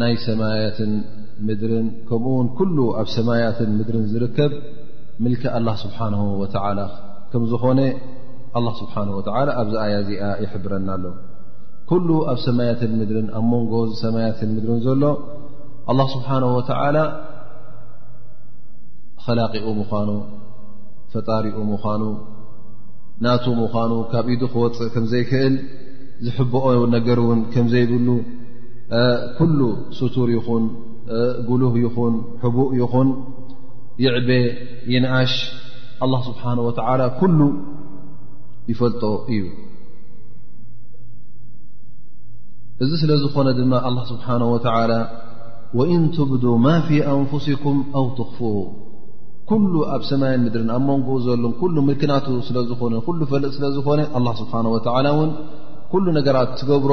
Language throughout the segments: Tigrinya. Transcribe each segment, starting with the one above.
ናይ ሰማያትን ምድርን ከምኡ ውን ኩሉ ኣብ ሰማያትን ምድርን ዝርከብ ምልኪ ኣላ ስብሓን ወተላ ከም ዝኾነ ኣላ ስብሓን ወተላ ኣብዚ ኣያ እዚኣ ይሕብረና ኣሎ ኩሉ ኣብ ሰማያትን ምድርን ኣብ መንጎ ሰማያትን ምድርን ዘሎ ኣላ ስብሓን ወተላ ኸላቂኡ ምዃኑ ፈጣሪኡ ምዃኑ ናቱ ምዃኑ ካብ ኢዱ ክወፅእ ከምዘይክእል ዝሕብኦ ነገር እውን ከምዘይብሉ ኩሉ ስቱር ይኹን ጉሉህ ይኹን ሕቡእ ይኹን ይዕበ ይንኣሽ ኣላ ስብሓን ወተዓላ ኩሉ ይፈልጦ እዩ እዚ ስለ ዝኾነ ድማ ኣላ ስብሓን ወተዓላ ወእን ትብዱ ማ ፊ ኣንፍስኩም ኣው ትኽፉ ኩሉ ኣብ ሰማይን ምድርን ኣብ መንጎ ዘሎ ኩሉ ምልክናቱ ስለዝኾነ ኩሉ ፈልጥ ስለዝኾነ ኣላ ስብሓን ወተዓላ እውን ኩሉ ነገራት ትገብሮ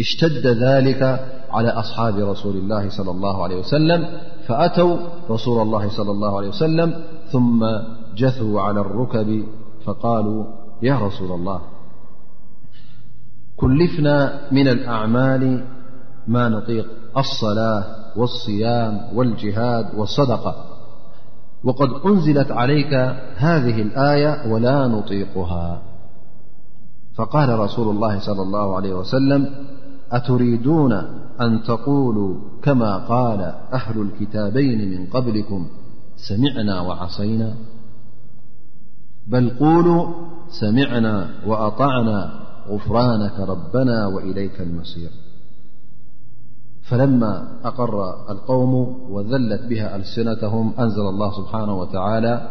اشتد ذلك على أصحاب رسول الله - صلى الله عليه وسلم فأتوا - رسول الله - صلى الله عليه وسلم - ثم جثوا على الركب فقالوا يا رسول الله كلفنا من الأعمال ما نطيق الصلاة والصيام والجهاد والصدقة وقد أنزلت عليك هذه الآية ولا نطيقها فقال رسول الله - صلى الله عليه وسلم أتريدون أن تقولوا كما قال أهل الكتابين من قبلكم سمعنا وعصينا بل قولوا سمعنا وأطعنا غفرانك ربنا وإليك المسير فلما أقر القوم وذلت بها ألسنتهم أنزل الله سبحانه وتعالى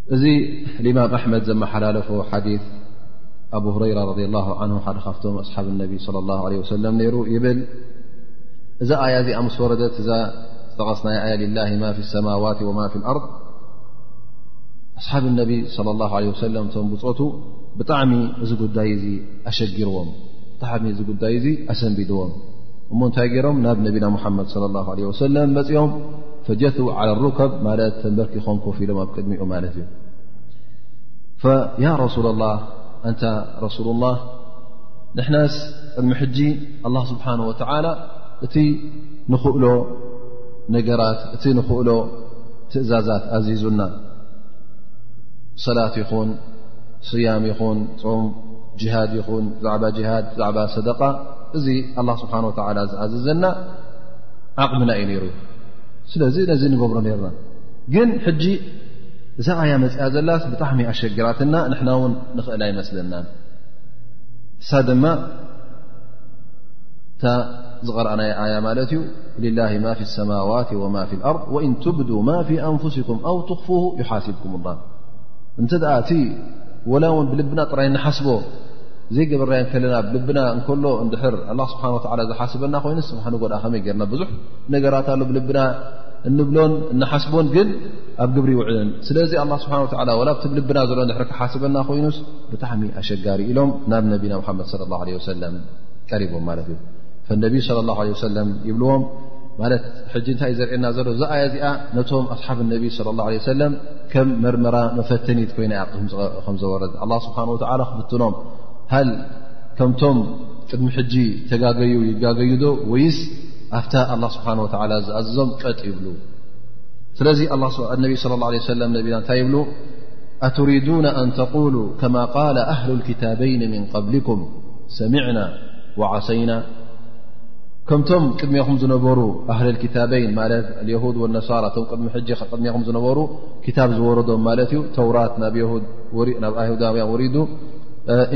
እዚ ልማም ኣሕመድ ዘመሓላለፎ ሓዲ ኣብ ሁረይራ ረ ን ሓደ ካብቶም ኣስሓብ ነቢ ለ ላ ለ ወሰለም ነይሩ ይብል እዛ ኣያ እዚኣ ምስ ወረደት እዛ ዝጠቐስና ኣያ ልላ ማ ፊ ሰማዋት ወማ ፊ ኣርض ኣስሓብ ነቢ ለ ላ ለ ወሰለም እቶም ብፆቱ ብጣዕሚ እዚ ጉዳይ እዚ ኣሸጊርዎም ብጣዕሚ እዚ ጉዳይ እዚ ኣሰንቢድዎም እሞ እንታይ ገይሮም ናብ ነቢና ሙሓመድ ለ ላ ለ ወሰለም መፅኦም ፈጀቱ ዓላ ሩከብ ማለት ተንበርኪኾም ኮፍ ኢሎም ኣብ ቅድሚኡ ማለት እዩ ፈያ ረሱላ ላህ ኣንታ ረሱሉ ላህ ንሕናስ ቅድሚ ሕጂ ኣላ ስብሓን ወተዓላ እቲ ንኽእሎ ነገራት እቲ ንኽእሎ ትእዛዛት ኣዚዙና ሰላት ይኹን ስያም ይኹን ፆም ጅሃድ ይኹን ብዛዕባ ጅሃድ ብዛዕባ ሰደቃ እዚ ኣላ ስብሓን ወተዓላ ዝኣዘዘና ዓቕምና እዩ ነይሩ ስለዚ ነዚ ንገብሮ ነርና ግን ሕጂ እዛ ኣያ መፅያ ዘላ ብጣዕሚ ኣሸግራትና ንሕና እውን ንኽእል ኣይመስለና እሳ ድማ እታ ዝቐረኣናይ ኣያ ማለት እዩ ልላ ማ ፊ ሰማዋት ወማ ፊ ኣርض ወእን ትብዱ ማ ፊ ኣንፍስኩም ኣው ትኽፉ ይሓስብኩም ላ እንተ ደኣ እቲ ወላ እውን ብልብና ጥራይ ንሓስቦ ዘይገበርናዮ ከለና ብልብና እንከሎ እንድሕር ኣላ ስብሓን ወላ ዝሓስበና ኮይኑ ስብሓ ንጎድኣ ከመይ ገርና ብዙሕ ነገራት ኣሎ ብልብና እንብሎን እንሓስቦን ግን ኣብ ግብሪ ይውዕልን ስለዚ ኣላ ስብሓን ወላ ወላ ብቲ ብልብና ዘሎ ድሕሪ ክሓስበና ኮይኑስ ብጣዕሚ ኣሸጋሪ ኢሎም ናብ ነቢና ሓመድ ለ ላ ለ ወሰለም ቀሪቦም ማለት እዩ ፈነቢይ ስለ ላ ለ ወሰለም ይብልዎም ማለት ሕጂ እንታይ እዩ ዘርእየና ዘሎ እዛ ኣያ እዚኣ ነቶም ኣስሓብ ነቢይ ስለ ላ ለ ሰለም ከም መርመራ መፈተኒት ኮይና እያ ከም ዘወረድ ኣላ ስብሓን ወላ ክፍትኖም ሃ ከምቶም ቅድሚ ሕጂ ተጋገዩ ይጋገዩዶ ወይስ ኣብታ ኣላ ስብሓን ወተላ ዝኣዘዞም ቀጥ ይብሉ ስለዚ ነቢ ስለ ላ ለ ሰለም ነቢና እንታይ ይብሉ ኣትሪዱና ኣን ተቁሉ ከማ ቃል ኣህሉ ልክታበይን ምን ቐብልኩም ሰሚዕና ወዓሰይና ከምቶም ቅድሜኹም ዝነበሩ ኣህል ልክታበይን ማለት የሁድ ወነሳራ እቶም ቅድሚ ሕጂ ቅድሜኹም ዝነበሩ ክታብ ዝወረዶም ማለት እዩ ተውራት ናብ ናብ ኣይሁዳውያን ወሪዱ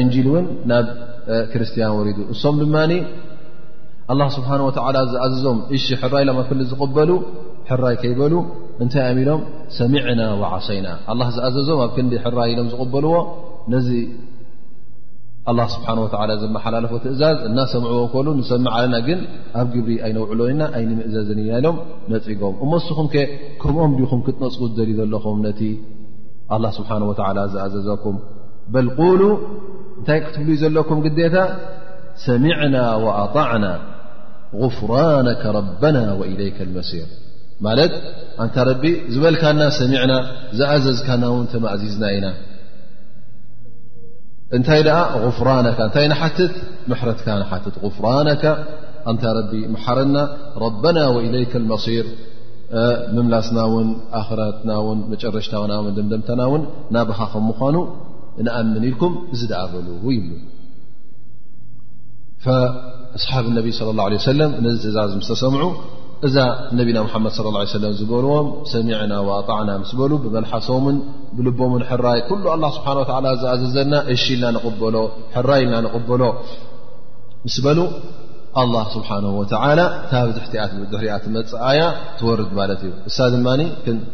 እንጂል እውን ናብ ክርስትያን ወሪዱ እሶም ድማ ኣላ ስብሓን ወተዓላ ዝኣዘዞም እሺ ሕራይ ሎም ኣክሊ ዝቕበሉ ሕራይ ከይበሉ እንታይ እዮም ኢሎም ሰሚዕና ወዓሰይና ኣላ ዝኣዘዞም ኣብ ክንዲ ሕራይ ኢሎም ዝቕበልዎ ነዚ ኣላ ስብሓን ወተላ ዘመሓላለፎ ትእዛዝ እናሰምዕዎ ከሉ ንሰምዕ ኣለና ግን ኣብ ግብሪ ኣይነውዕሎ ኢና ኣይንምእዘዝን ኢና ኢሎም ነፂጎም እሞ እስኹም ከ ከምኦም ዲኹም ክትነፅጉ ዝደልዩ ዘለኹም ነቲ ኣላ ስብሓን ወተላ ዝኣዘዘኩም በል ቁሉ እንታይ ክትብሉ ዘለኩም ግዴታ ሰሚዕና ወኣጣዕና غፍራነከ ረበና ወኢለይከ መሲር ማለት ኣንታ ረቢ ዝበልካና ሰሚዕና ዝኣዘዝካና ውን ተማእዚዝና ኢና እንታይ ደኣ غፍራነካ እንታይ ንሓትት ምሕረትካ ንሓትት غፍራነካ ኣንታ ረቢ መሓረና ረበና ወኢለይከ መሲር ምምላስና ውን ኣኽራትና ውን መጨረሽታና ን ደምደምታና ውን ናባኻ ከም ምኳኑ ንኣምን ኢልኩም እዚ ደኣ በሉ ይብሉ ኣስሓብ ነቢ ለ ላ ለ ሰለም ነዚ ትእዛዝ ምስ ተሰምዑ እዛ ነቢና ሙሓመድ ለ ላ ሰለም ዝበልዎም ሰሚዕና ወኣጣዕና ምስ በሉ ብመልሓሶምን ብልቦምን ሕራይ ኩሉ ኣላ ስብሓን ወላ ዝኣዘዘና እሺ ኢልና ንቕበሎ ሕራይ ኢልና ንቕበሎ ምስ በሉ ኣላ ስብሓን ወተዓላ ታብ ድሕሪኣ ትመፅእ ኣያ ትወርድ ማለት እዩ እሳ ድማ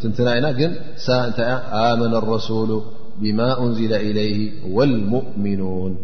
ትንትና ኢና ግን እሳ እንታይ እያ ኣመነ ረሱሉ ብማ እንዝለ ኢለይህ ወልሙእሚኑን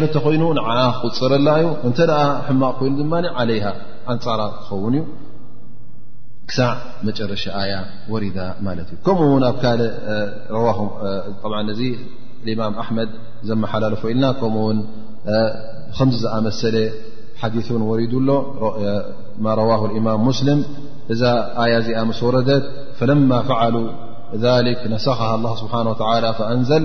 ር እተኮይኑ ንዓ ክቁፅረላ እዩ እንተ ሕማቕ ኮይኑ ድማ ዓለይሃ ኣንፃራ ክኸውን እዩ ክሳዕ መጨረሻ ኣያ ወሪዳ ማለት እዩ ከምኡ ውን ኣብ ካእ እዚ ማም ኣሕመድ ዘመሓላለፎ ኢልና ከምኡውን ከምዚ ዝኣመሰለ ሓዲ ን ወሪዱ ኣሎ ማ ረዋ ማም ሙስልም እዛ ኣያ እዚኣ ምስ ወረደት ፈለማ ፈዓሉ ነሰኻ ስብሓ ኣንዘል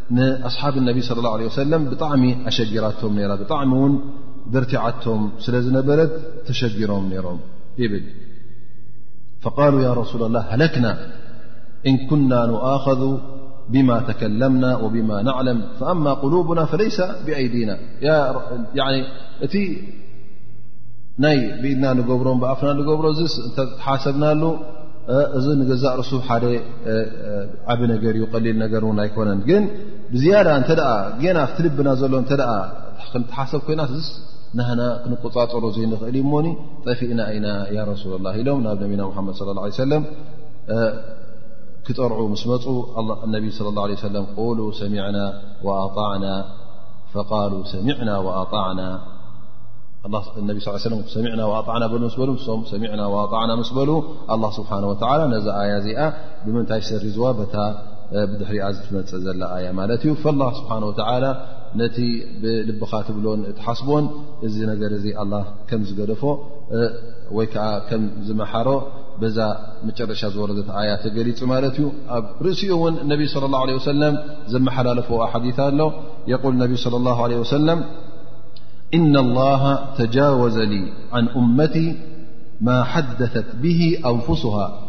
نأصحاب النبي صلى الله عليه وسلم بطعم أشجرتهم ا بطعم ن رتعتهم سلنبرت تشجرهم نرم بل فقالوا يا رسول الله هلكنا إن كنا نؤخذ بما تكلمنا وبما نعلم فأما قلوبنا فليس بأيدينا ت ن بدنا بر فنا ر حاسبنا له እዚ ንገዛእ ርሱ ሓደ ዓብ ነገር እዩ ቀሊል ነገር ውን ኣይኮነን ግን ብዝያዳ እተ ገና ክትልብና ዘሎ እተ ክንተሓሰብ ኮይና ዝስ ናህና ክንቆፃፀሮ ዘይንኽእል እዩ ሞኒ ጠፊእና ኢና ያ ረሱላ ላ ኢሎም ናብ ነቢና ሓመድ ለ ላ ሰለም ክጠርዑ ምስ መፁ ነቢ ስለ ላ ለ ሰለም ቁሉ ሰሚዕና ኣጣዕና ፈቃሉ ሰሚዕና ኣጣዕና ነቢ ስ ሰለ ሰሚዕና ኣጣዕና በሉ ምስ በሉ ም ሰሚዕና ኣጣዕና ምስ በሉ ኣላ ስብሓን ወላ ነዛ ኣያ እዚኣ ብምንታይ ሰሪዝዋ በታ ብድሕሪኣ ዝመፅእ ዘላ ኣያ ማለት እዩ ላ ስብሓን ወተላ ነቲ ብልብኻ ትብሎን እትሓስቦን እዚ ነገር እዚ ኣላ ከም ዝገደፎ ወይ ከዓ ከም ዝመሓሮ በዛ መጨረሻ ዝወረደት ኣያ ተገሊፁ ማለት እዩ ኣብ ርእሲኡ እውን ነቢ ስለ ላ ለ ወሰለም ዘመሓላለፎ ሓዲት ኣሎ የቁል ነቢ ስለ ላ ለ ወሰለም እና ላሃ ተጃወዘ ሊ ን እመቲ ማ ሓደት ብሂ ኣንፍስሃ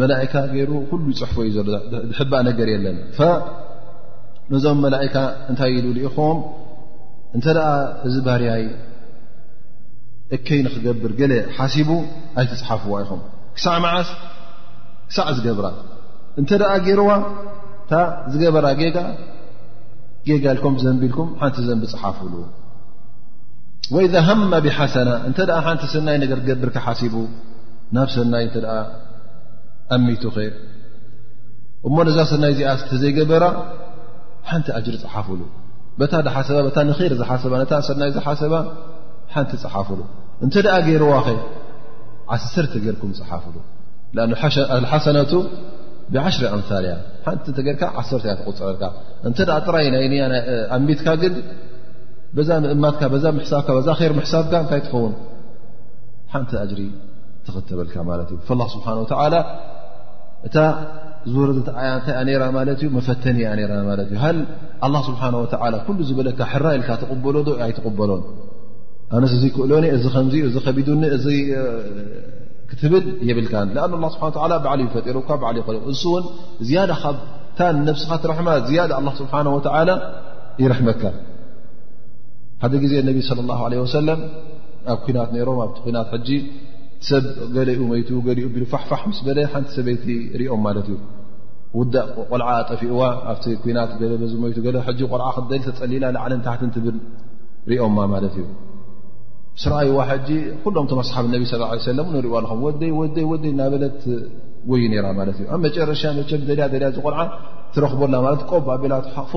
መላእካ ገይሩ ኩሉ ይፅሕፎ እዩ ዘሎ ዝሕባእ ነገር የለን ነዞም መላእካ እንታይ ኢሉ ልኢኹም እንተ ደኣ እዚ ባርያይ እከይ ንክገብር ገለ ሓሲቡ ኣይትፅሓፍዎ ይኹም ክሳዕ መዓስ ክሳዕ ዝገብራ እንተ ደኣ ገይርዋ እታ ዝገበራ ጌጋ ጌጋ ልኩም ዘንቢ ኢልኩም ሓንቲ ዘንቢ ፅሓፍሉ ወይ ዘሃማ ብሓሰና እንተ ሓንቲ ስናይ ነገር ክገብር ክሓሲቡ ናብ ሰናይ እተ ኣሚቱኸ እሞ ነዛ ሰናይ እዚኣ ተዘይገበራ ሓንቲ ኣጅሪ ፀሓፍሉ በታ ዝሓሰባ ታ ንር ዝሓሰባ ነታ ሰናይ ዝሓሰባ ሓንቲ ፀሓፍሉ እንተ ደኣ ገይርዋኸ ዓስተ ገርኩም ፀሓፍሉ ሓሰነቱ ብዓሽሪ ኣምል እያ ሓንቲ ተገርካ ዓሰ እያ ተቁፅረልካ እንተ ጥራይ ናይ ንያ ኣሚትካ ግን በዛ ምእማትካ ዛ ምሕሳብካ ዛ ር ምሕሳብካ እንታይ ትኸውን ሓንቲ ኣጅሪ ትኽተበልካ ማለት እዩ ላ ስብሓን ወተላ እታ ዝወረደት ዓያ እንታይ እያ ነራ ማለት እዩ መፈተኒ እያ ነራ ማለት እዩ ሃል ኣላ ስብሓን ወተላ ኩሉ ዝበለካ ሕራ ኢልካ ትቕበሎ ዶ ኣይትቕበሎን ኣነስ እዚ ክእሎኒ እዚ ከምዚ እዚ ከቢዱኒ እዚ ክትብል የብልካ ኣ ላ ስብሓ ላ ባዕሊ ዩ ፈጢሩካ ባዕሊ ይኸል እሱ እውን ዝያዳ ካብታ ንነብስኻ ትረሕማ ዝያዳ ኣላ ስብሓን ወተላ ይረሕመካ ሓደ ግዜ ነቢ ለ ላ ለ ወሰለም ኣብ ኩናት ነይሮም ኣብቲ ኩናት ሕጂ ሰብ ገሊኡ መይቱ ገሊኡ ቢሉ ፋሕፋሕ ምስ በለ ሓንቲ ሰበይቲ ሪኦም ማለት እዩ ውዳእ ቆልዓ ኣጠፊእዋ ኣብቲ ኩናት ገለ በዚ ሞይቱ ገለ ሕጂ ቆልዓ ክትደሊ ተፀሊላ ላዕልን ታሕትን ትብል ሪኦማ ማለት እዩ ምስ ረኣይዋ ሕጂ ኩሎም ቶም ኣስሓብ ነቢ ስ ሰለ ንሪእዋ ኣለኹም ወደይ ወደይ ወደይ እናበለት ጎይ ነይራ ማለት እዩ ኣብ መጨረሻ መቸም ደልያ ደልያ ዝቆልዓ ትረኽቦላ ማለት ቆብ ኣቢላ ትሓቕፎ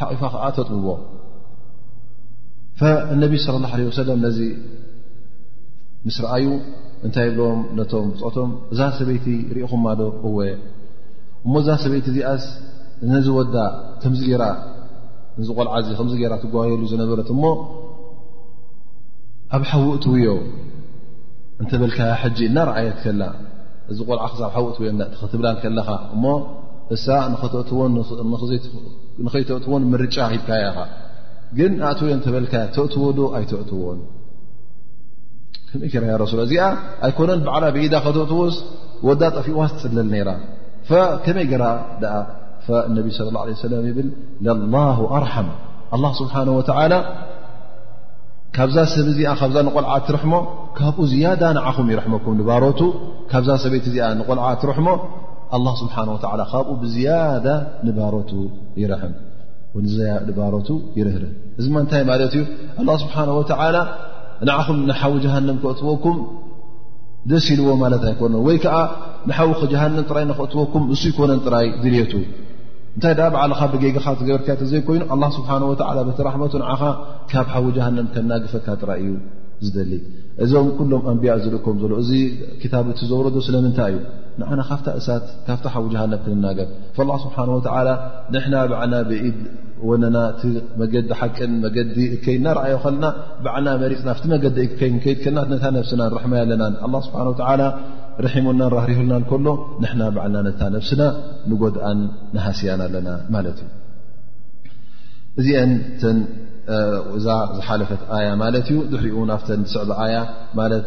ሓቂፋ ከዓ ተጥብዎ ፈነቢ ስለ ላ ለ ወሰለም ነዚ ምስ ረኣዩ እንታይ ብሎም ነቶም ብፆቶም እዛ ሰበይቲ ርኢኹማ ዶ እወ እሞ እዛ ሰበይቲ እዚኣስ ነዚ ወዳ ከምዚ ገራ ነዚ ቆልዓ እዚ ከምዚ ገራ ትጓየሉ ዝነበረት እሞ ኣብ ሓዊ እትውዮ እንተበልካያ ሕጂ እናርኣየት ከላ እዚ ቆልዓ ክሳብ ሓዊ እትውዮ ክትብላ ከለኻ እሞ እሳ ንኸይተእትዎን ምርጫ ሂብካያ ኢኻ ግን ኣእትወዮ እንተበልካ ተእትዎ ዶ ኣይተእትዎን ከመይ ከና ያ ረሱላ እዚኣ ኣይኮነን በዕላ ብኢዳ ከተእትዎስ ወዳ ጠፊዋ ትፅለል ነይራ ከመይ ገራ ደኣ ነቢ ስለ ላ ለ ሰለም ይብል ለላሁ ኣርሓም ኣላ ስብሓን ወተዓላ ካብዛ ሰብ እዚኣ ካብዛ ንቆልዓ ትርሕሞ ካብኡ ዝያዳ ንዓኹም ይረሕመኩም ንባሮቱ ካብዛ ሰበይቲ እዚኣ ንቆልዓ ትርሕሞ ኣላ ስብሓን ወተዓላ ካብኡ ብዝያዳ ንባሮቱ ይረሕም ወንዘያ ድባሮቱ ይርህር እዚ ማ እንታይ ማለት እዩ ኣላ ስብሓን ወተዓላ ንዓኹም ንሓዊ ጀሃንም ክእትወኩም ደስ ኢልዎ ማለት ኣይኮነ ወይ ከዓ ንሓዊ ጀሃንም ጥራይ ንክእትወኩም ንሱ ይኮነን ጥራይ ድልቱ እንታይ ደ በዓልኻ ብጌጋኻ ትገበርካ ተዘይኮይኑ ኣላ ስብሓን ወላ በቲ ራሕመቱ ንዓኻ ካብ ሓዊ ጀሃንም ከናግፈካ ጥራይ እዩ ዝደሊ እዞም ኩሎም ኣንብያ ዝልእኮም ዘሎ እዚ ክታብቲ ዘውረዶ ስለምንታይ እዩ ንዓና ካብታ እሳት ካብታ ሓዊ ጀሃንም ክንናገር ላ ስብሓን ወተዓላ ንሕና ባዕና ብኢድ ወነና እቲ መገዲ ሓቅን መገዲ እከይ እናርኣዮ ከለና ባዕና መሪፅና ኣብቲ መገዲ እከይ ከይድ ከና ነታ ነብስና ንርሕማ ኣለናን ኣላ ስብሓን ወተዓላ ርሒሙናን ራህሪሁልናን ከሎ ንሕና ባዕና ነታ ነብስና ንጎድኣን ንሃስያን ኣለና ማለት እዩ እዚአን እዛ ዝሓለፈት ኣያ ማለት እዩ ድሕሪኡ ናፍተን ዝስዕበ ኣያ ማለት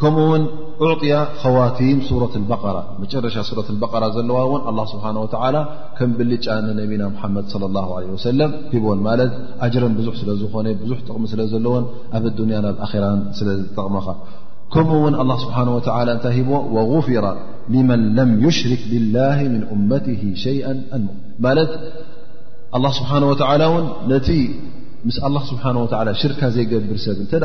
ከምኡ ውን ዑጥያ ኸዋቲም ሱረት በራ መጨረሻ ሱረት በራ ዘለዋ ውን ኣ ስብሓ ወላ ከም ብልጫ ንነቢና ሓመድ ለ ላ ለ ወሰለም ሂቦን ማለት ኣጅረን ብዙሕ ስለ ዝኾነ ብዙሕ ጥቕሚ ስለ ዘለዎን ኣብ ኣዱንያን ኣብ ኣራን ስለ ዝጠቕመኻ ከምኡ ውን ኣላ ስብሓን ወላ እንታይ ሂቦ ወغፍራ ልመን ለም ይሽርክ ብላ ምን እመት ሸይአ ኣን ማለት ኣላ ስብሓን ወላ ውን ነቲ ምስ ኣላ ስብሓን ወላ ሽርካ ዘይገብር ሰብ እተ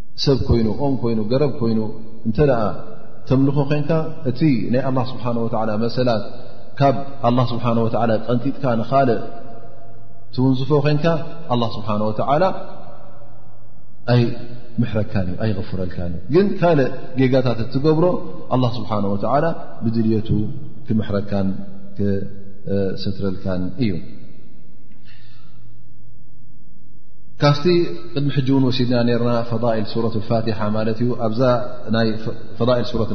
ሰብ ኮይኑ ኦም ኮይኑ ገረብ ኮይኑ እንተ ተምልኾ ኮንካ እቲ ናይ ኣላ ስብሓን ወላ መሰላት ካብ ኣላ ስብሓን ወላ ቀንጢጥካ ንኻልእ ትውንዝፎ ኮንካ ኣላ ስብሓን ወተዓላ ኣይ ምሕረካን እዩ ኣይቕፍረልካን እዩ ግን ካልእ ጌጋታት እትገብሮ ኣላ ስብሓን ወተዓላ ብድልየቱ ክምሕረካን ክሰትረልካን እዩ فت قدن ونفضائلسورة الفاتحةفضائسوراةة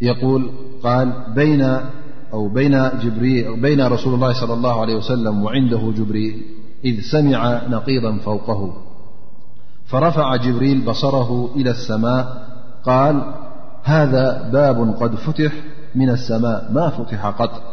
يقول قال بينا رسول الله -صلى الله عليه وسلم وعنده جبريل إذ سمع نقيضا فوقه فرفع جبريل بصره إلى السماء قال هذا باب قد فتح من السماء ما فتح قط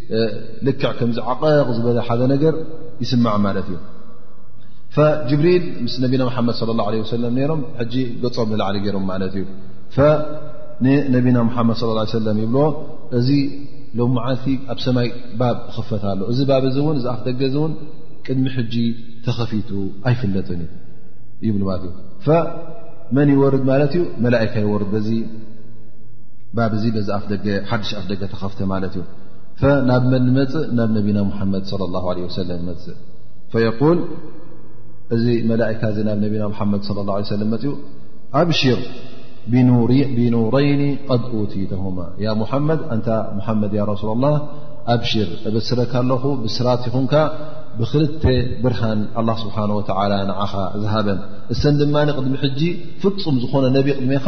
ልክዕ ከምዚ ዓቐቕ ዝበለ ሓደ ነገር ይስማዕ ማለት እዩ ፈጅብሪል ምስ ነቢና ሓመድ ለ ላ ለ ሰለም ነይሮም ሕጂ ገፆም ንላዕሊ ገይሮም ማለት እዩ ፈንነቢና ሓመድ ለ ላ ሰለም ይብልዎ እዚ ሎም መዓልቲ ኣብ ሰማይ ባብ ክኽፈት ኣሎ እዚ ባብ እዚ እውን እዚኣፍ ደገ እዚ እውን ቅድሚ ሕጂ ተኸፊቱ ኣይፍለጥን እዩ ይብሉ ማለት እዩ ፈመን ይወርድ ማለት እዩ መላእካ ይወርድ በዚ ባብ እዚ በዚ ኣፍ ደገ ሓድሽ ኣፍ ደገ ተኸፍተ ማለት እዩ ናብ መን ንመፅእ ናብ ነቢና ሙሓመድ ለ ላ ለ ወሰለም ንመፅእ ፈየቁል እዚ መላእካ እዚ ናብ ነቢና ሙሓመድ ለ ላ ሰለም መፅኡ ኣብሽር ብኑረይኒ ቐድ ኡትይተሁማ ያ ሙሓመድ ኣንታ ሙሓመድ ያ ረሱላ ላ ኣብሽር እበስረካ ኣለኹ ብስራት ይኹንካ ብክልተ ብርሃን ኣላ ስብሓን ወተዓላ ንዓኻ ዝሃበን እሰን ድማ ቅድሚ ሕጂ ፍፁም ዝኾነ ነቢ ቅድሜኻ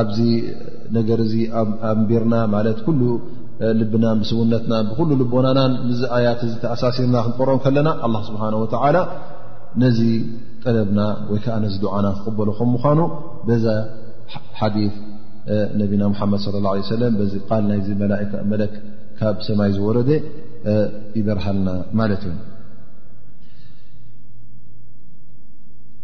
ኣብዚ ነገር እዚ ኣንቢርና ማለት ኩሉ ልብና ብስውነትና ብኩሉ ልቦናናን ምዚ ኣያት እዚ ተኣሳሲርና ክንቀርኦም ከለና ኣላ ስብሓን ወተዓላ ነዚ ጠለብና ወይ ከዓ ነዚ ድዓና ክቕበሉ ከም ምኳኑ በዛ ሓዲ ነቢና ሙሓመድ ለ ላ ሰለም በዚ ቃል ናይዚ መላእካ መለክ ካብ ሰማይ ዝወረደ ይበርሃልና ማለት እዩ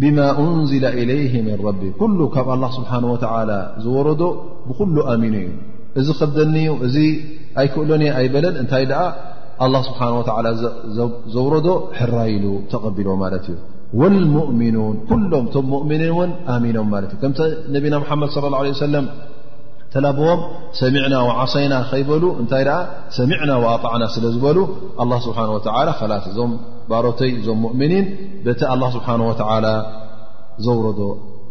ብማ እንዝለ ኢለይህ ምን ረቢ ኩሉ ካብ ኣላ ስብሓን ወተላ ዝወረዶ ብኩሉ ኣሚኑ እዩ እዚ ከብደኒ ዩ እዚ ኣይክእሎን እየ ኣይበለን እንታይ ደኣ ኣላ ስብሓን ወላ ዘውረዶ ሕራይሉ ተቐቢሎ ማለት እዩ ወልሙእሚኑን ኩሎም ቶም ሙእምኒን እውን ኣሚኖም ማለት እዩ ከምቲ ነቢና ሓመድ ለ ላ ለ ሰለም ተላብዎም ሰሚዕና ዓሰይና ከይበሉ እንታይ ደኣ ሰሚዕና ኣጣዕና ስለ ዝበሉ ኣላ ስብሓን ወተላ ላስ እዞም ባሮተይ እዞም ሙእምኒን በቲ ኣላ ስብሓን ወተዓላ ዘውረዶ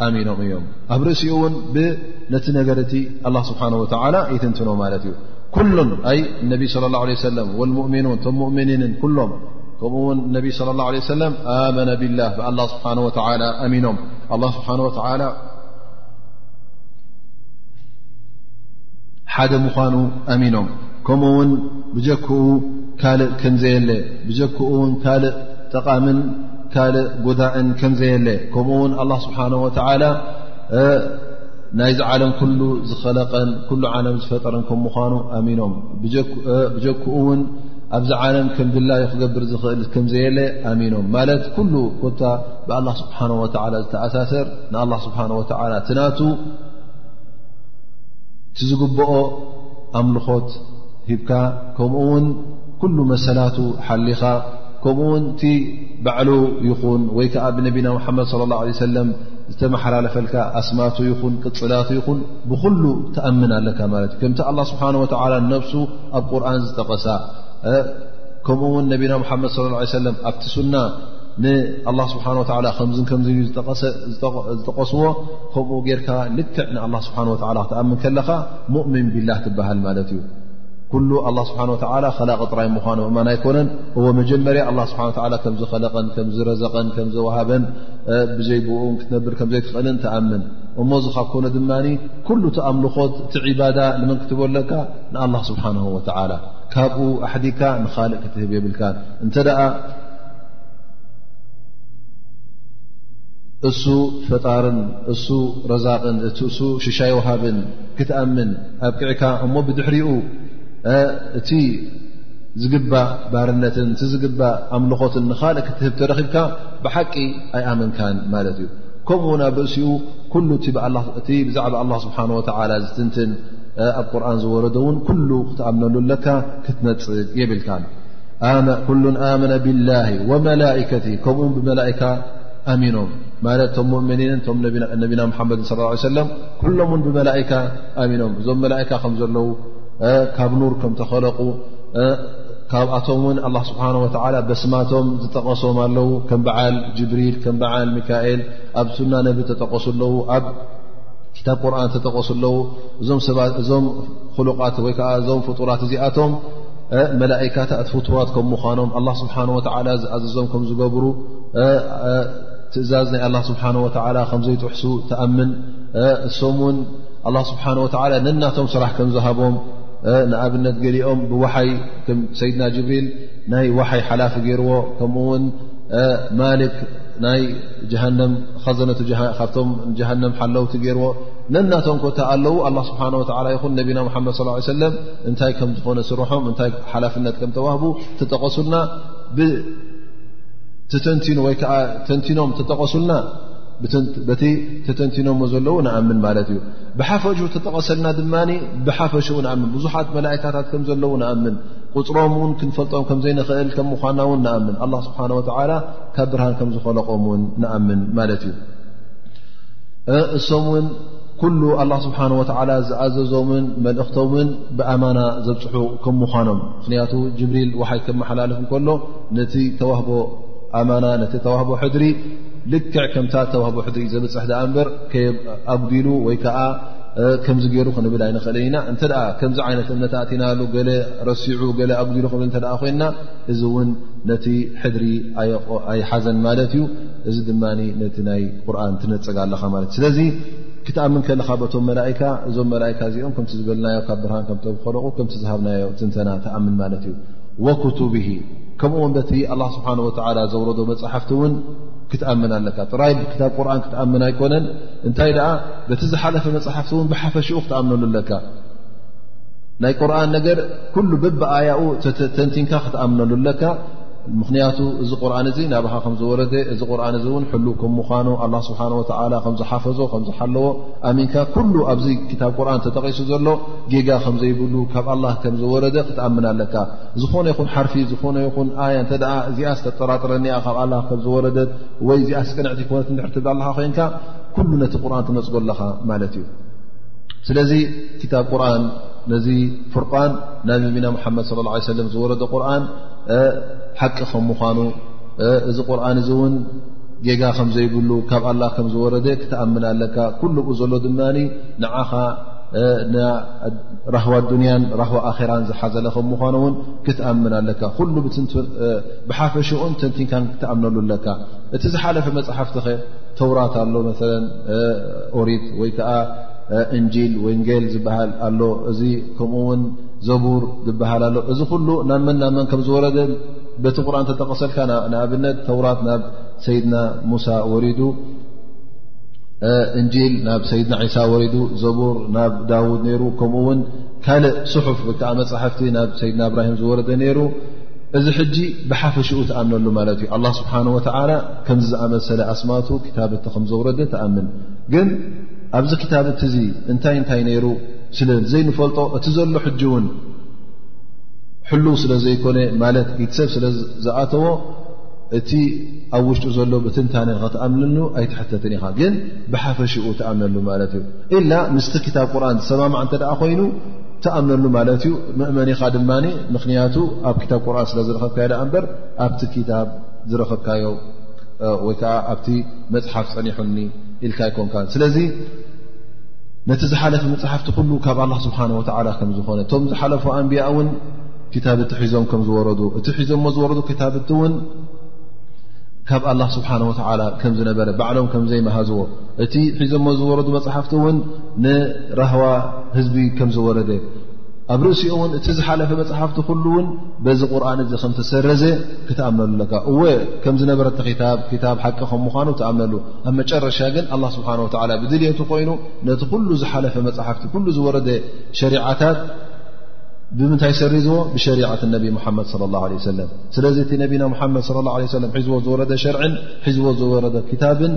ኣሚኖም እዮም ኣብ ርእሲኡ እውን ብነቲ ነገር እቲ ኣላ ስብሓን ወተዓላ ይትንትኖ ማለት እዩ ኩሉን ኣይ እነቢ ስለ ላ ለ ሰለም ወልሙእሚኑን እቶም ሙእምኒንን ኩሎም ከምኡ ውን እነቢ ስለ ላ ለ ሰለም ኣመነ ቢላህ ብኣላ ስብሓን ወተዓላ ኣሚኖም ኣላ ስብሓን ወተዓላ ሓደ ምዃኑ ኣሚኖም ከምኡ ውን ብጀክኡ ካልእ ከምዘየለ ብጀክኡ ውን ካልእ ጠቓምን ካልእ ጉዳእን ከምዘየለ ከምኡ ውን ኣላ ስብሓን ወተዓላ ናይዚ ዓለም ኩሉ ዝኸለቀን ኩሉ ዓለም ዝፈጠረን ከም ምዃኑ ኣሚኖም ብጀክኡ ውን ኣብዚ ዓለም ከም ድላዩ ክገብር ዝኽእል ከምዘየለ ኣሚኖም ማለት ኩሉ ኮታ ብኣላ ስብሓን ወተዓላ ዝተኣሳሰር ንኣላ ስብሓን ወተዓላ ትናቱ እቲ ዝግብኦ ኣምልኾት ሂብካ ከምኡ ውን ኩሉ መሰላቱ ሓሊኻ ከምኡ ውን እቲ ባዕሉ ይኹን ወይ ከዓ ብነቢና ሙሓመድ ለ ላ ለ ሰለም ዝተመሓላለፈልካ ኣስማቱ ይኹን ቅፅላቱ ይኹን ብኩሉ ትኣምን ኣለካ ማለት እዩ ከምቲ ኣላ ስብሓን ወተላ ነብሱ ኣብ ቁርን ዝጠቐሳ ከምኡ ውን ነቢና ሓመድ ለ ላ ሰለም ኣብቲ ሱና ንኣላ ስብሓን ወላ ከምዝን ከምዝ ዝጠቐስዎ ከምኡ ጌርካ ልክዕ ንኣላ ስብሓን ወላ ክትኣምን ከለኻ ሙእምን ቢላህ ትበሃል ማለት እዩ ኩሉ ኣላ ስብሓን ወላ ከላቂ ጥራይ ምዃኑ እማን ኣይኮነን እዎ መጀመርያ ኣላ ስብሓ ላ ከም ዝኸለቐን ከም ዝረዘቐን ከም ዘዋሃበን ብዘይ ብኡን ክትነብር ከም ዘይትኽእልን ትኣምን እሞ እዚ ካብ ኮነ ድማ ኩሉ እቲ ኣምልኾት እቲ ዒባዳ ንመን ክትበለካ ንኣላ ስብሓን ወላ ካብኡ ኣሕዲካ ንኻልእ ክትህብ የብልካ እንተ እሱ ፈጣርን እሱ ረዛቕን እቲ እሱ ሽሻይ ውሃብን ክትኣምን ኣብቂዕካ እሞ ብድሕሪኡ እቲ ዝግባእ ባርነትን እቲ ዝግባእ ኣምልኾትን ንኻልእ ክትህብ ተረኺብካ ብሓቂ ኣይኣመንካን ማለት እዩ ከምኡ ውን ኣብ ርእሲኡ ኩሉ እቲ ብዛዕባ ኣላ ስብሓን ወተላ ዝትንትን ኣብ ቁርን ዝወረደ እውን ኩሉ ክትኣምነሉ ኣለካ ክትነፅግ የብልካን ኩሉን ኣመነ ብላሂ ወመላከቲ ከምኡውን ብመላካ ኣሚኖም ማለት እቶም ሙእምኒንን እቶም ነቢና ሙሓመድን ስ ሰለም ኩሎም ውን ብመላእካ ኣሚኖም እዞም መላእካ ከም ዘለዉ ካብ ኑር ከም ተኸለቑ ካብኣቶም ውን ኣላ ስብሓን ወተዓላ በስማቶም ዝጠቐሶም ኣለዉ ከም በዓል ጅብሪል ከም በዓል ሚካኤል ኣብ ሱና ነቢ ተጠቐሱ ኣለዉ ኣብ ክታብ ቁርን ተጠቐሱ ኣለዉ እዞም ክሉቓት ወይ ከዓ እዞም ፍጡራት እዚኣቶም መላእካታት ፍትዋት ከም ምዃኖም ኣላ ስብሓን ወተዓላ ዝኣዘዞም ከም ዝገብሩ ትእዛዝ ናይ ኣላ ስብሓን ወተዓላ ከም ዘይጥሕሱ ትኣምን እሶም እውን ኣላ ስብሓን ወተዓላ ነናቶም ስራሕ ከም ዝሃቦም ንኣብነት ገሊኦም ብወሓይ ከም ሰይድና ጅብሪል ናይ ወሓይ ሓላፊ ገይርዎ ከምኡ ውን ማልክ ናይ ጀሃንም ኸዘነቱ ካብቶም ጀሃንም ሓለውቲ ገይርዎ ነናቶም ኮታ ኣለዉ ኣላ ስብሓን ወተዓላ ይኹን ነቢና ሙሓመድ ስ ሰለም እንታይ ከም ዝኾነ ስርሖም እንታይ ሓላፍነት ከም ተዋህቡ ትጠቐሱልና ተተንቲኑ ወይ ከዓ ተንቲኖም ተጠቐሱልና በቲ ተተንቲኖሞ ዘለዉ ንኣምን ማለት እዩ ብሓፈሹ ተጠቐሰልና ድማ ብሓፈሽኡ ንኣምን ብዙሓት መላእካታት ከም ዘለዉ ንኣምን ቁፅሮም እውን ክንፈልጦም ከም ዘይንኽእል ከም ምኳና እውን ንኣምን ኣላ ስብሓን ወተዓላ ካብ ብርሃን ከም ዝኸለቆም እውን ንኣምን ማለት እዩ እሶም እውን ኩሉ ኣላ ስብሓን ወተዓላ ዝኣዘዞምን መልእኽቶምን ብኣማና ዘብፅሑ ከም ምዃኖም ምኽንያቱ ጅብሪል ውሓይ ከመሓላልፍ እንከሎ ነቲ ተዋህቦ ኣማና ነቲ ተዋህቦ ሕድሪ ልክዕ ከምታ ተዋህቦ ሕድሪ እዩ ዘብፅሕ ዳኣ እምበር ኣጉዲሉ ወይ ከዓ ከምዚ ገይሩ ክንብል ኣይንኽእልን ኢና እንተ ከምዚ ዓይነት እምነት ኣእቲናሉ ገለ ረሲዑ ገለ ኣጉዲሉ ክብል እተ ኮይና እዚ እውን ነቲ ሕድሪ ኣይሓዘን ማለት እዩ እዚ ድማ ነቲ ናይ ቁርን ትነፀጋ ኣለኻ ማለት እዩ ስለዚ ክትኣምን ከለኻ በቶም መላእካ እዞም መላእካ እዚኦም ከምቲ ዝበልናዮ ካብ ብርሃን ከምተብኸለቑ ከምቲ ዝሃብናዮ ትንተና ተኣምን ማለት እዩ ወክቱብሂ ከምኡ ውን በቲ ኣላ ስብሓን ወተላ ዘውረዶ መፅሓፍቲ እውን ክትኣምን ኣለካ ጥራይ ክታብ ቁርን ክትኣምን ኣይኮነን እንታይ ደኣ በቲ ዝሓለፈ መፅሓፍቲ እውን ብሓፈሽኡ ክትኣምነሉ ኣለካ ናይ ቁርን ነገር ኩሉ ብብኣያኡ ተንቲንካ ክትኣምነሉ ኣለካ ምኽንያቱ እዚ ቁርን እዚ ናባኻ ከም ዝወረደ እዚ ቁርን እዚ እውን ሕሉ ከም ምዃኑ ኣላ ስብሓን ወተላ ከምዝሓፈዞ ከምዝሓለዎ ኣሚንካ ኩሉ ኣብዚ ክታብ ቁርን ተጠቒሱ ዘሎ ጌጋ ከም ዘይብሉ ካብ ኣላ ከም ዝወረደ ክትኣምን ኣለካ ዝኾነ ይኹን ሓርፊ ዝኾነ ይኹን ኣያ እተ እዚኣ ዝተጠራጥረኒ ካብ ኣላ ከም ዝወረደት ወይ እዚኣ ስቅንዕቲ ኮነት ንድሕር ትብላ ኣለካ ኮይንካ ኩሉ ነቲ ቁርን ትነፅጎ ኣለኻ ማለት እዩ ስለዚ ክታብ ቁርን ነዚ ፍርቃን ናይ ነቢና ሙሓመድ ስለ ላ ሰለም ዝወረደ ቁርን ሓቂ ከም ምዃኑ እዚ ቁርን እዚ እውን ጌጋ ከም ዘይብሉ ካብ ኣላ ከም ዝወረደ ክትኣምን ኣለካ ኩሉብኡ ዘሎ ድማ ንዓኻ ራህዋ ኣዱንያን ራህዋ ኣራን ዝሓዘለ ከም ምኳኑ እውን ክትኣምን ኣለካ ኩሉ ብሓፈሽኡን ተንቲንካን ክትኣምነሉ ኣለካ እቲ ዝሓለፈ መፅሓፍቲ ከ ተውራት ኣሎ መ ኦሪት ወይ ከዓ እንጂል ወንጌል ዝበሃል ኣሎ እዚ ከምኡ ውን ዘቡር ዝበሃል ኣሎ እዚ ኩሉ ናብ መን ናብ መን ከም ዝወረደ በቲ ቁርን ተጠቀሰልካ ንኣብነት ተውራት ናብ ሰይድና ሙሳ ወሪዱ እንጂል ናብ ሰይድና ዒሳ ወሪዱ፣ ዘቡር ናብ ዳውድ ነይሩ፣ ከምኡ ውን ካልእ ስሑፍ ወይ ከዓ መፃሕፍቲ ናብ ሰይድና እብራሂም ዝወረደ ነይሩ። እዚ ሕጂ ብሓፈሽኡ ትኣምነሉ ማለት እዩ። ኣላ ስብሓን ወተዓላ ከምዚ ዝኣመሰለ ኣስማቱ ክታብቲ ከም ዘውረደ ትኣምን። ግን ኣብዚ ክታብቲ እዚ እንታይ እንታይ ነይሩ ስለ ዘይንፈልጦ እቲ ዘሎ ሕጂ እውን ሕሉው ስለ ዘይኮነ ማለት ኢትሰብ ስለ ዝኣተዎ እቲ ኣብ ውሽጡ ዘሎ ብትንታነ ኸትኣምንኑ ኣይትሕተትን ኢኻ ግን ብሓፈሽኡ ትኣምነሉ ማለት እዩ ኢላ ምስቲ ክታብ ቁርን ዝሰማማዕ እንተ ደኣ ኮይኑ ትኣምነሉ ማለት እዩ መእመኒኻ ድማ ምኽንያቱ ኣብ ክታብ ቁርን ስለ ዝረኸብካዮ ደኣ እምበር ኣብቲ ክታብ ዝረኸብካዮ ወይ ከዓ ኣብቲ መፅሓፍ ፀኒሑኒ ኢልካ ኣይኮንካ ስለዚ ነቲ ዝሓለፊ መፅሓፍቲ ኩሉ ካብ ኣላ ስብሓን ወተዓላ ከም ዝኾነ እቶም ዝሓለፉ ኣንብያ እውን ክታብቲ ሒዞም ከም ዝወረዱ እቲ ሒዞሞ ዝወረዱ ክታብቲ እውን ካብ ኣላ ስብሓን ወተዓላ ከም ዝነበረ ባዕሎም ከም ዘይመሃዝዎ እቲ ሒዞሞ ዝወረዱ መፅሓፍቲ እውን ንራህዋ ህዝቢ ከም ዝወረደ ኣብ ርእሲኡ እውን እቲ ዝሓለፈ መፅሓፍቲ ኩሉ እውን በዚ ቁርን እዚ ከም ተሰረዘ ክትኣምነሉ ኣለካ እወ ከም ዝነበረ ክታብ ክታብ ሓቂ ከም ምኳኑ ትኣምነሉ ኣብ መጨረሻ ግን ኣላ ስብሓን ወተዓላ ብድልቱ ኮይኑ ነቲ ኩሉ ዝሓለፈ መፅሓፍቲ ኩሉ ዝወረደ ሸሪዓታት ብምንታይ ሰሪዝዎ ብሸሪዓት ነቢ ሙሓመድ ለ ላ ለ ሰለም ስለዚ እቲ ነቢና ሙሓመድ ለ ላ ሰለም ሒዝዎ ዝወረደ ሸርዕን ሒዝዎ ዝወረደ ክታብን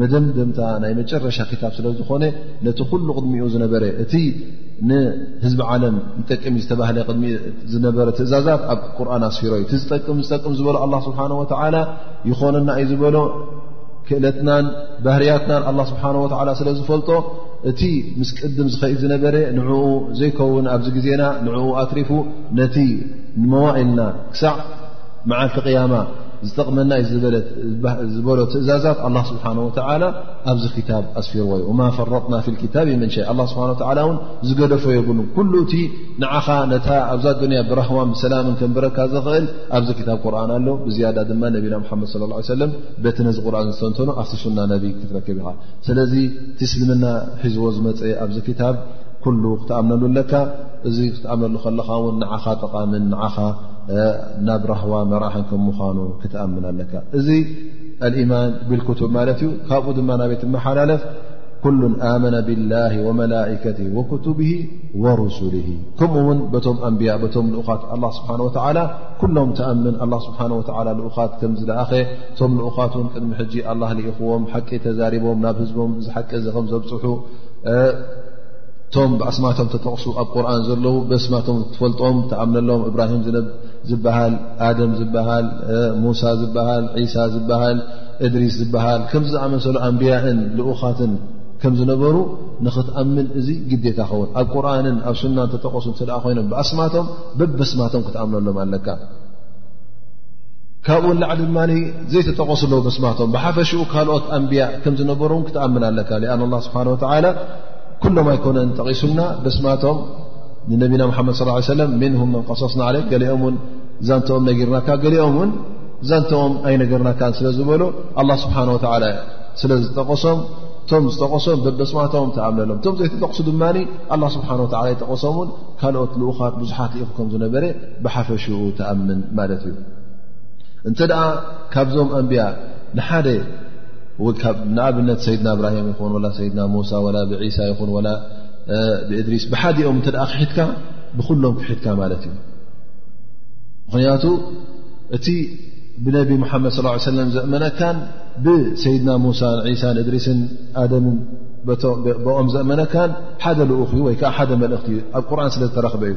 መደምደምታ ናይ መጨረሻ ክታብ ስለ ዝኾነ ነቲ ኩሉ ቅድሚኡ ዝነበረ እቲ ንህዝቢ ዓለም ይጠቅም ዝተባህለ ቅድሚ ዝነበረ ትእዛዛት ኣብ ቁርን ኣስፊሮ እዩ እቲ ዝጠቅም ዝጠቅም ዝበሎ ኣላ ስብሓን ወተዓላ ይኾነና እዩ ዝበሎ ክእለትናን ባህርያትናን ኣላ ስብሓን ወተዓላ ስለ ዝፈልጦ እቲ ምስ ቅድም ዝኸይድ ዝነበረ ንዕኡ ዘይከውን ኣብዚ ግዜና ንኡ ኣትሪፉ ነቲ ንመዋኢልና ክሳዕ መዓልቲ ቅያማ ዝጠቕመና እዩ ዝበሎ ትእዛዛት ኣላ ስብሓን ወተላ ኣብዚ ክታብ ኣስፊርዎ እዩ ማ ፈረጥና ፊ ክታብ መንሸ ኣ ስብሓ ላ እውን ዝገደፎ የብሉ ኩሉ እቲ ንዓኻ ነታ ኣብዛ ዱንያ ብራህዋን ብሰላምን ከንብረካ ዝኽእል ኣብዚ ክታብ ቁርን ኣሎ ብዝያዳ ድማ ነቢና ሓመድ ለ ሰለም በቲ ነዚ ቁርን ዝተንተኑ ኣብቲ ሱና ነቢ ክትረክብ ኢኻ ስለዚ እቲ እስልምና ሒዝዎ ዝመፀ ኣብዚ ክታብ ኩሉ ክትኣምነሉ ኣለካ እዚ ክትኣምነሉ ከለኻ ውን ንዓኻ ጠቓምን ንዓኻ ናብ ራህዋ መራሕን ከም ምዃኑ ክትኣምን ኣለካ እዚ ኣልኢማን ብልክቱብ ማለት እዩ ካብኡ ድማ ናበይ ትመሓላለፍ ኩሉን ኣመነ ብላሂ ወመላከት ወክቱብ ወሩሱሊ ከምኡ ውን በቶም ኣንብያ በቶም ልኡኻት ኣላ ስብሓን ወተዓላ ኩሎም ትኣምን ኣላ ስብሓን ወተዓላ ልኡኻት ከም ዝለኣኸ እቶም ልኡኻት ውን ቅድሚ ሕጂ ኣላ ልኢኹዎም ሓቂ ተዛሪቦም ናብ ህዝቦም እዚ ሓቂ እዚ ከም ዘብፅሑ እቶም ብኣስማቶም ተጠቕሱ ኣብ ቁርን ዘለዉ ብስማቶም ትፈልጦም ተኣምነሎም እብራሂም ዝበሃል ኣደም ዝበሃል ሙሳ ዝበሃል ዒሳ ዝበሃል እድሪስ ዝበሃል ከምዚ ዝኣመሰሉ ኣንብያእን ልኡኻትን ከም ዝነበሩ ንኽትኣምን እዚ ግዴታ ኸውን ኣብ ቁርንን ኣብ ሱናን ተጠቐሱ እተ ኮይኖም ብኣስማቶም በበስማቶም ክትኣምነሎም ኣለካ ካብኡ ንላዕ ድማ ዘይተጠቐሱ ኣለዉ መስማቶም ብሓፈሽኡ ካልኦት ኣንብያ ከም ዝነበሩ ውን ክትኣምን ኣለካ ኣን ላ ስብሓን ወተላ ኩሎም ኣይኮነን ጠቒሱልና በስማቶም ንነቢና ሓመድ ስ ሰለም ምንሁም መን ቀሶስና ዓለ ገሊኦም ውን ዛንተኦም ነጊርናካ ገሊኦም ውን ዛንተኦም ኣይነገርናካ ስለ ዝበሉ ኣላ ስብሓን ወተላ ስለ ዝጠቐሶም እቶም ዝጠቐሶም በበስማቶም ተኣምነሎም እቶም ዘይተጠቕሱ ድማ ኣላ ስብሓን ወላ ይጠቐሶም ውን ካልኦት ልኡኻት ብዙሓት ልኢኹ ከም ዝነበረ ብሓፈሽኡ ተኣምን ማለት እዩ እንተ ካብዞም ኣንብያ ንሓደ ንኣብነት ሰይድና እብራሂም ይኹን ላ ሰይድና ሙሳ ላ ብዒሳ ይኹን ላ ብእድሪስ ብሓዲኦም እተ ክሒትካ ብኩሎም ክሒትካ ማለት እዩ ምክንያቱ እቲ ብነቢ ሙሓመድ ስ ሰለም ዘእመነካን ብሰይድና ሙሳን ዒሳን እድሪስን ኣደምን ብኦም ዘእመነካን ሓደ ልኡኽ እዩ ወይከዓ ሓደ መልእኽቲ እዩ ኣብ ቁርን ስለ ዝተረክበ እዩ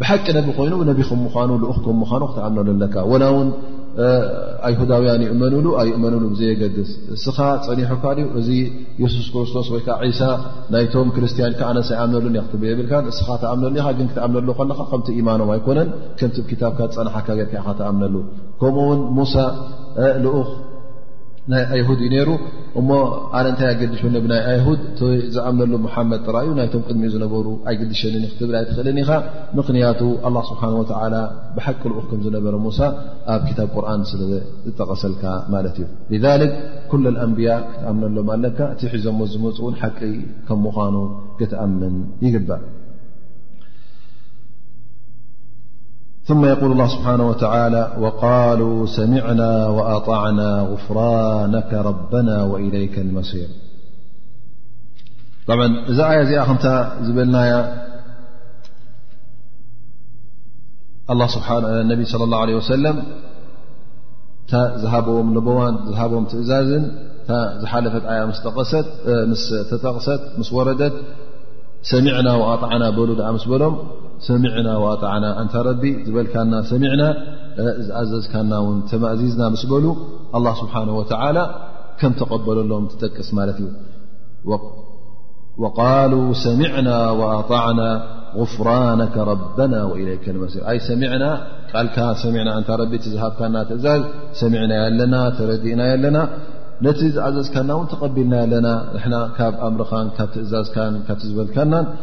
ብሓቂ ነቢ ኮይኑ ነቢ ከም ምኳኑ ልኡኽ ከም ምኳኑ ክትኣምነሉ ኣለካ ወላ እውን ኣይሁዳውያን ይእመንሉ ኣይእመንሉ ብዘየገድስ እስኻ ፀኒሑካ ድዩ እዚ የሱስ ክርስቶስ ወይከዓ ዒሳ ናይቶም ክርስትያን ከዓ ነስ ኣይኣምነሉን እያ ክትብ የብልካ እስኻ ትኣምነሉ ኢኻ ግን ክትኣምነሉ ከለካ ከምቲ ኢማኖም ኣይኮነን ከምቲ ብ ክታብካ ዝፀናሓካ ገርካ ኢኻ ትኣምነሉ ከምኡ ውን ሙሳ ልኡኽ ናይ ኣይሁድ እዩ ነይሩ እሞ ኣነ እንታይ ኣገዲሽ ናይ ኣይሁድ ዝኣምነሉ መሓመድ ጥራዩ ናይቶም ቅድሚ ዝነበሩ ኣይግድሸኒ ክትብል ኣይትኽእልን ኢኻ ምኽንያቱ ኣላ ስብሓን ወተላ ብሓቂ ልኡኽ ከም ዝነበረ ሙሳ ኣብ ክታብ ቁርን ስለ ዝጠቐሰልካ ማለት እዩ ሊክ ኩል ኣንብያ ክትኣምነሎም ኣለካ እቲ ሒዞሞ ዝመፁ እውን ሓቂ ከም ምዃኑ ክትኣምን ይግባእ ثم يقول الله سبحانه وتعالى وقالوا سمعنا وأطعنا غفرانك ربنا وإليك المسير طبع እዚ ي ዚ ዝبلናي ن صلى الله عله وسلم ዝهبم لبون ዝهبم ትእዝን ዝሓلفت ي ተጠقሰ مس وردت سمعن وأطعن ل مس በሎم ሰሚዕና ዋጣዕና ኣንታ ረቢ ዝበልካና ሰሚዕና ዝኣዘዝካና ውን ተማእዚዝና ምስ በሉ ኣላ ስብሓን ወተላ ከም ተቐበለሎም ትጠቅስ ማለት እዩ ወቃሉ ሰሚዕና ወኣጣዕና غፍራነከ ረበና ወኢለይከ ንመሲር ኣይ ሰሚዕና ቃልካ ሰሚዕና እንታ ረቢ እቲ ዝሃብካና ትእዛዝ ሰሚዕና ኣለና ተረዲእና ኣለና ነቲ ዝኣዘዝካና እውን ተቐቢልና ኣለና ንሕና ካብ ኣምርኻን ካብ ትእዛዝካን ካብቲ ዝበልካናን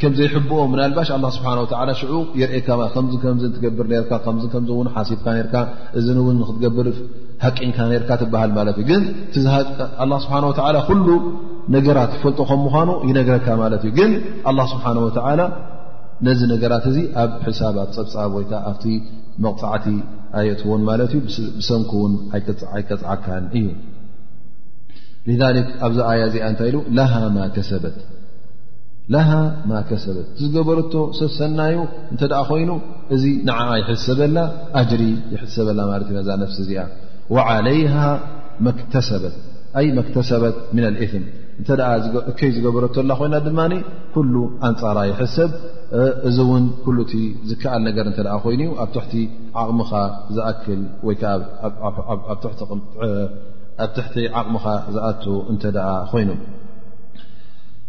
ከም ዘይሕብኦ ምናልባሽ ኣላ ስብሓን ወተላ ሽዑ የርእካ ከምዚ ከምዚ ትገብር ርካ ከምዚ ከምዚ እውን ሓሲብካ ርካ እዚ እውን ንክትገብር ሃቂንካ ነርካ ትበሃል ማለት እዩ ግን ኣላ ስብሓን ወተላ ኩሉ ነገራት ይፈልጦ ከም ምኳኑ ይነግረካ ማለት እዩ ግን ኣላ ስብሓን ወተላ ነዚ ነገራት እዚ ኣብ ሕሳብ ኣብ ፀብፃብ ወይከዓ ኣብቲ መቕፃዕቲ ኣየትዎን ማለት እዩ ብሰንኩ እውን ኣይቀፅዓካን እዩ ذ ኣብዚ ኣያ እዚኣ እንታይ ኢሉ ላሃ ማ ከሰበት ለሃ ማ ከሰበት እቲ ዝገበረቶ ሰሰናዩ እንተ ኮይኑ እዚ ንዓኣ ይሕሰበላ ኣጅሪ ይሕሰበላ ማለት ዩ ነዛ ነፍሲ እዚኣ ዓለይሃ መክተሰበት ኣይ መክተሰበት ምና ልእም እንተ እከይ ዝገበረቶላ ኮይና ድማ ኩሉ ኣንፃራ ይሕሰብ እዚ እውን ኩሉ እቲ ዝከኣል ነገር እተ ኮይኑ እዩ ኣብ ትሕቲ ዓቕምኻ ዝኣክል ወይከዓ ኣብ ትሕቲ ዓቕምኻ ዝኣት እንተ ኮይኑ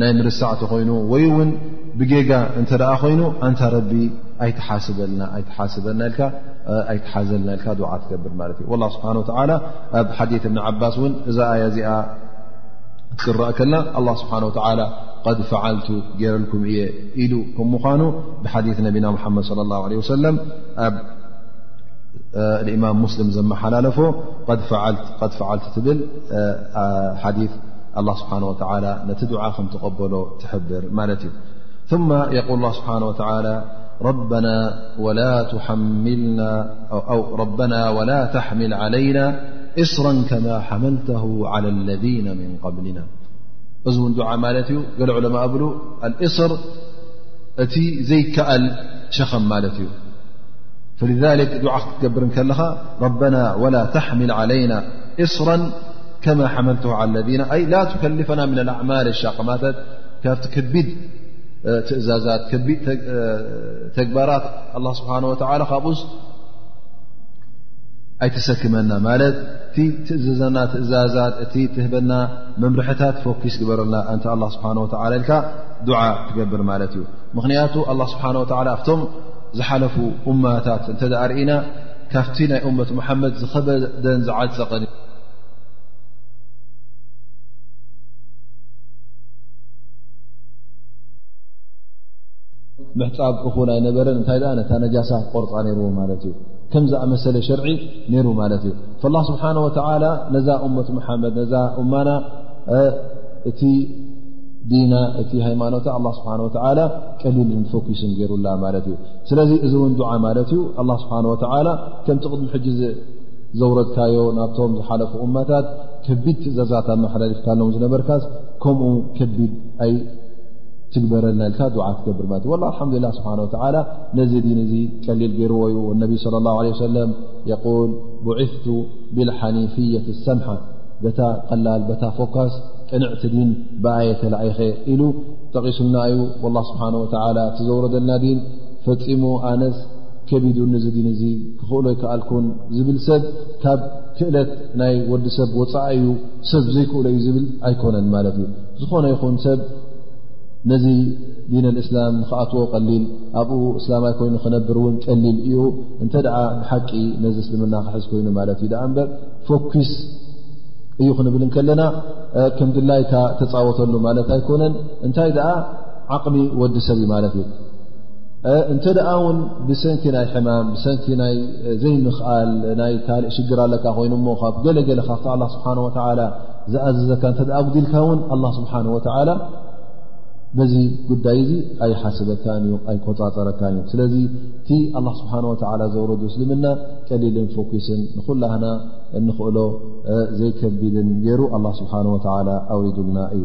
ናይ ምርሳዕ ተኾይኑ ወይ እውን ብጌጋ እንተ ደኣ ኮይኑ ኣንታ ረቢ ኣይትሓስበልና ኣይትሓስበልና ኢልካ ኣይትሓዘልና ኢልካ ድዓ ትገብር ማለት እዩ ላ ስብሓን ወተዓላ ኣብ ሓዲት እብኒ ዓባስ እውን እዛ ኣያ እዚኣ ትቅረእ ከላ ኣላ ስብሓን ወተዓላ ቐድ ፈዓልቱ ገይረልኩም እየ ኢሉ ከም ምዃኑ ብሓዲት ነቢና ሙሓመድ ለ ላ ለ ወሰለም ኣብ እማም ሙስሊም ዘመሓላለፎ ቐድ ፈዓልት ትብል ሓዲ الله سبحانه وتعالى نت دعا م تقبل تحبر ثم يقول الله سبحانه وتعالى ربنا ولا تحمل علينا إصرا كما حملته على الذين من قبلنا ان دعا مالت قل علماء بل القصر ت زي كأل شخم مالتي فلذلك دع تقبر كلا ربنا ولا تحمل علينا قصرا ከማ ሓመልተ ዓ ለና ኣይ ላ ትከልፈና ም ኣማል ሻቅ ማለት ካብቲ ከቢድ ትእዛዛት ከቢድ ተግባራት ኣ ስብሓ ወላ ካብኡስ ኣይትሰክመና ማለት እቲ ትእዘዘና ትእዛዛት እቲ ትህበና መምርሕታት ፎኪስ ግበረልና እንተ ኣላ ስብሓን ወላ ኢልካ ዱዓ ትገብር ማለት እዩ ምክንያቱ ኣላ ስብሓን ወላ ኣብቶም ዝሓለፉ እማታት እንተ ርእና ካብቲ ናይ እመት መሓመድ ዝኸበደን ዝዓፀቕን ምሕፃብ እኹል ኣይነበረን እንታይ ኣ ነታ ነጃሳ ቆርፃ ነይርዎ ማለት እዩ ከም ዝኣመሰለ ሸርዒ ነይሩ ማለት እዩ ላ ስብሓን ወተላ ነዛ እመት መሓመድ ነዛ እማና እቲ ዲና እቲ ሃይማኖት ኣላ ስብሓን ወተላ ቀሊልን ፈኪስን ገይሩላ ማለት እዩ ስለዚ እዚ እውን ዱዓ ማለት እዩ ኣላ ስብሓን ወተላ ከምቲ ቅድሚ ሕጂ ዘውረድካዮ ናብቶም ዝሓለፉ እመታት ከቢድ ትእዛዛት ኣመሓላልፍካ ሎም ዝነበርካስ ከምኡ ከቢድ ኣይ ትግበረልና ኢልካ ድዓ ትገብር ማለት እ ኣልሓምዱላ ስብሓ ወላ ነዚ ዲን እዚ ቀሊል ገይርዎ እዩ ነቢ ለ ላه ለ ሰለም የል ቡዒፍቱ ብልሓኒፍየት ሰምሓ በታ ቀላል በታ ፎካስ ቅንዕቲ ዲን ብኣየ ተላኢኸ ኢሉ ጠቂሱልና እዩ ላ ስብሓ ወላ እቲ ዘውረደልና ዲን ፈፂሙ ኣነስ ከቢዱኒ እዚ ዲን እዚ ክኽእሎ ኣይከኣልኩን ዝብል ሰብ ካብ ክእለት ናይ ወዲ ሰብ ወፃኢ እዩ ሰብ ዘይክእሎ እዩ ዝብል ኣይኮነን ማለት እዩ ዝኾነ ይኹን ሰብ ነዚ ዲን ኣልእስላም ንክኣትዎ ቀሊል ኣብኡ እስላማይ ኮይኑ ክነብር እውን ቀሊል እዩ እንተ ደኣ ብሓቂ ነዚ እስልምና ክሕዝ ኮይኑ ማለት እዩ ደኣ እምበር ፎኪስ እዩ ክንብል ከለና ከም ድላይካ ተፃወተሉ ማለት ኣይኮነን እንታይ ደኣ ዓቕሚ ወዲ ሰብ እዩ ማለት እዩ እንተ ደኣ ውን ብሰንኪ ናይ ሕማም ብሰንኪ ናይ ዘይምኽኣል ናይ ካልእ ሽግር ኣለካ ኮይኑ ሞ ካብ ገለገለ ካብቲ ኣላ ስብሓን ወተላ ዝኣዘዘካ እንተ ኣጉዲልካ እውን ኣላ ስብሓን ወተዓላ በዚ ጉዳይ እዚ ኣይሓስበካን እዩ ኣይቆፃፀረካን እዩ ስለዚ እቲ ኣላ ስብሓን ወተላ ዘውረዱ እስልምና ቀሊልን ፎኪስን ንኩላህና እንኽእሎ ዘይከቢልን ገይሩ ኣላ ስብሓን ወተላ ኣውሪዱልና እዩ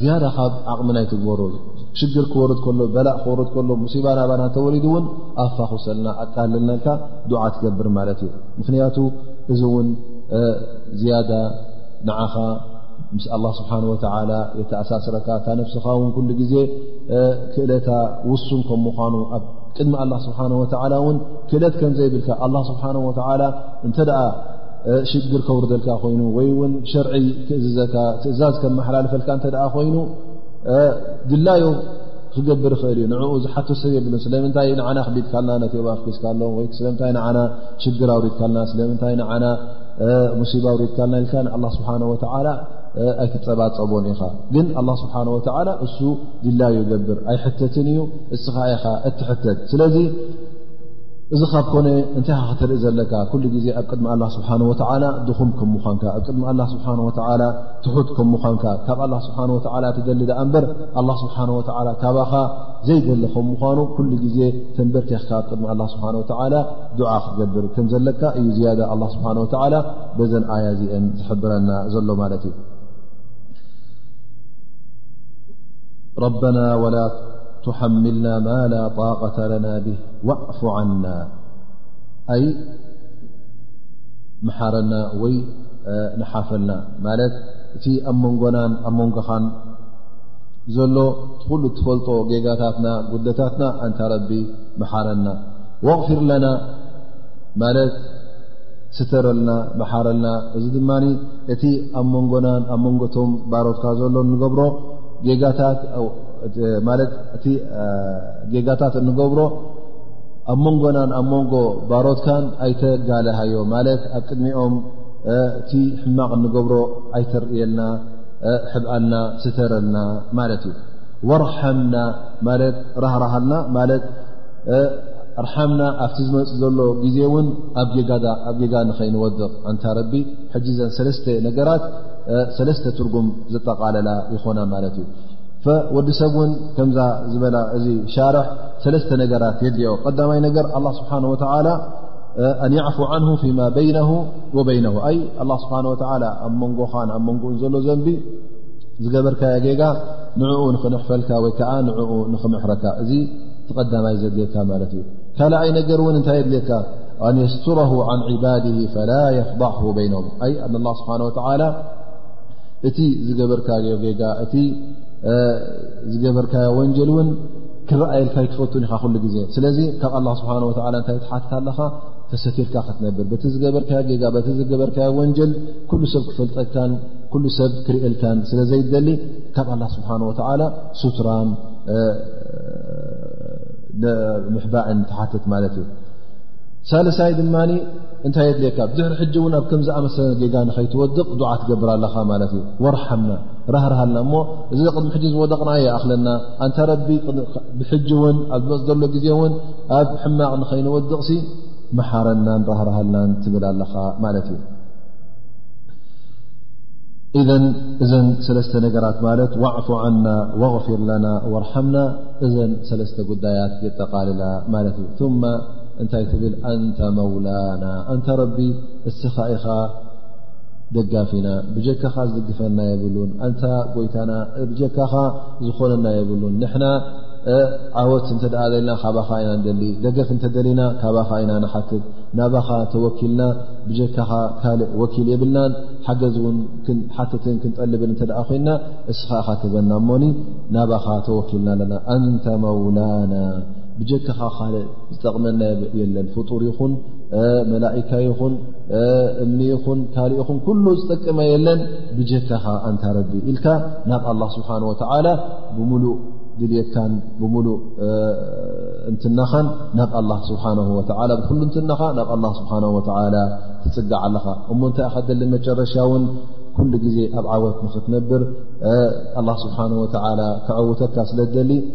ዝያዳ ካብ ዓቕሚ ናይ ትግበሩ ሽግር ክወርድ ከሎ በላእ ክወርድ ከሎ ሙሲባ ናባና ተወሪዱ እውን ኣፋኹሰልና ኣቃልልናልካ ዱዓ ትገብር ማለት እዩ ምኽንያቱ እዚ እውን ዝያዳ ንዓኻ ምስ ኣላ ስብሓን ወተላ የተኣሳስረካ እታ ነፍስኻ እውን ኩሉ ግዜ ክእለታ ውሱን ከም ምዃኑ ኣብ ቅድሚ ኣላ ስብሓን ወተላ እውን ክእለት ከምዘይብልካ ኣላ ስብሓን ወተላ እንተ ሽግር ከውርደልካ ኮይኑ ወይ ውን ሸርዒ ክእዝዘካ ትእዛዝ ከመሓላልፈልካ እተ ኮይኑ ድላዮ ክገብር ይኽእል እዩ ንኡ ዝሓቶ ሰብ የብሉ ስለምንታይ ንና ክቢትካልና ነ ኣፍኪዝካ ሎ ወይ ስለምታይ ንና ሽግር ኣውሪድካልና ስለምንታይ ንና ሙሲባ ኣውሪድካልና ኢልካ ንኣ ስብሓ ወላ ኣይትፀባፀቦን ኢኻ ግን ኣላ ስብሓ ወላ እሱ ድላዩ ገብር ኣይሕተትን እዩ እስኻ ኢኻ እትሕተት ስለዚ እዚ ካብ ኮነ እንታይ ኻ ከተርኢ ዘለካ ኩሉ ግዜ ኣብ ቅድሚ ኣላ ስብሓን ወተዓላ ድኹም ከም ምዃንካ ኣብ ቅድሚ ኣላ ስብሓን ወተዓላ ትሑት ከም ምዃንካ ካብ ኣላ ስብሓን ወተዓላ ትደሊ ደኣ እምበር ኣላ ስብሓን ወተዓላ ካባኻ ዘይደሊ ከም ምዃኑ ኩሉ ግዜ ተንበርከኽካ ኣብ ቅድሚ ኣላ ስብሓን ወተዓላ ዱዓ ክትገብር ከም ዘለካ እዩ ዝያዳ ኣላ ስብሓን ወተዓላ በዘን ኣያ እዚአን ዝሕብረና ዘሎ ማለት እዩ ረበና ወላ ትሓምልና ማ ላ ጣቀተ ለና ብህ ዋዕፉ ዓና ኣይ መሓረና ወይ ንሓፈልና ማለት እቲ ኣብ መንጎናን ኣብ መንጎኻን ዘሎ ትኩሉ እትፈልጦ ጌጋታትና ጉድለታትና ኣንታ ረቢ መሓረና ወቕፊር ለና ማለት ስተረልና መሓረልና እዚ ድማ እቲ ኣብ መንጎናን ኣብ መንጎቶም ባሮትካ ዘሎ ንገብሮ ጌጋታት ማለት ጌጋታት እንገብሮ ኣብ መንጎናን ኣብ መንጎ ባሮትካን ኣይተጋልሃዮ ማለት ኣብ ቅድሚኦም እቲ ሕማቕ እንገብሮ ኣይተርእየልና ሕብኣልና ስተረልና ማለት እዩ ወርሓምና ማለት ራህራሃልና ማለት ርሓምና ኣብቲ ዝመፅ ዘሎ ግዜ እውን ኣብ ጌጋ ንኸይንወድቕ ኣንታ ረቢ ሕጂ ዘን ሰለስተ ነገራት ሰለስተ ትርጉም ዝጠቓለላ ይኾና ማለት እዩ ወዲ ሰብ እውን ከምዛ ዝበላ እዚ ሻርሕ ሰለስተ ነገራት የድልኦ ቀዳማይ ነገር ኣላ ስብሓን ወተላ ኣን ያዕፉ ዓንሁ ፊማ በይነ ወበይነ ኣይ ኣላ ስብሓን ወተላ ኣብ መንጎኻን ኣብ መንጎኡን ዘሎ ዘንቢ ዝገበርካዮ ጌጋ ንዕኡ ንኽንሕፈልካ ወይ ከዓ ንዕኡ ንኽምሕረካ እዚ ተቐዳማይ ዘድልካ ማለት እዩ ካልኣይ ነገር እውን እንታይ የድልካ ኣን የስቱረሁ ዓን ዕባድ ፈላ የፍضሕ በይኖም ኣይ ኣላ ስብሓን ወተላ እቲ ዝገበርካዮ ጌጋ እቲ ዝገበርካዮ ወንጀል እውን ክረኣየልካ ኣይትፈቱን ኢኻ ኩሉ ግዜ ስለዚ ካብ ኣላ ስብሓን ወላ እንታይ ትሓትካ ኣለኻ ተሰቲርካ ክትነብር በቲ ዝገበርካዮ ጌጋ በቲ ዝገበርካዮ ወንጀል ኩሉ ሰብ ክፈልጠካን ኩሉ ሰብ ክርእልካን ስለ ዘይደሊ ካብ ኣላ ስብሓን ወላ ሱትራን ምሕባእን ትሓትት ማለት እዩ ሳልሳይ ድማ እንታይ የድልየካ ብድሕሪ ሕጂ እውን ኣብ ከም ዝኣመሰለ ጌጋ ንኸይትወድቕ ዱዓ ትገብር ኣለኻ ማለት እዩ ወርሓምና ራህርሃልና እሞ እዚ ቅድሚ ሕጂ ዝወደቕና ይኣኽለና ኣንታ ረቢ ብሕጂ እውን ኣብ ዝመፅ ዘሎ ግዜ እውን ኣብ ሕማቕ ንኸይንወድቕሲ መሓረናን ራህርሃልናን ትብል ኣለኻ ማለት እዩ እዘን እዘን ሰለስተ ነገራት ማለት ዋዕፉ ዓና ወغፊር ለና ወርሓምና እዘን ሰለስተ ጉዳያት የጠቓልላ ማለት እዩ እንታይ ትብል ኣንተ መውላና ኣንተ ረቢ እስኻ ኢኻ ደጋፊና ብጀካኻ ዝድግፈና የብሉን ኣንታ ጎይታና ብጀካኻ ዝኾነና የብሉን ንሕና ዓወት እንተ ደለየልና ካባኻ ኢና ንደሊ ደገፍ እንተደሊና ካባኻ ኢና ንሓትት ናባኻ ተወኪልና ብጀካኻ ካልእ ወኪል የብልናን ሓገዝ እውን ክንሓትትን ክንጠልብን እንተ ደኣ ኮይንና እስኻ ኢኻ ትህበና እሞኒ ናባኻ ተወኪልና ኣለና ኣንተ መውላና ብጀካኻ ካልእ ዝጠቕመና የለን ፍጡር ይኹን መላእካ ይኹን እምኒ ይኹን ካልእ ይኹን ኩሉ ዝጠቅመ የለን ብጀካኻ ኣንታ ረቢ ኢልካ ናብ ኣላ ስብሓን ወተዓላ ብምሉእ ድልትካን ብምሉእ እንትናኻን ናብ ኣላ ስብሓን ወላ ብኩሉ እንትናኻ ናብ ኣላ ስብሓን ወተዓላ ትፅጋዕ ኣለኻ እሞ እንታይ እኻ ደሊ መጨረሻ እውን ኩሉ ግዜ ኣብ ዓወት ንኽትነብር ኣላ ስብሓን ወተዓላ ክዐውተካ ስለ ደሊ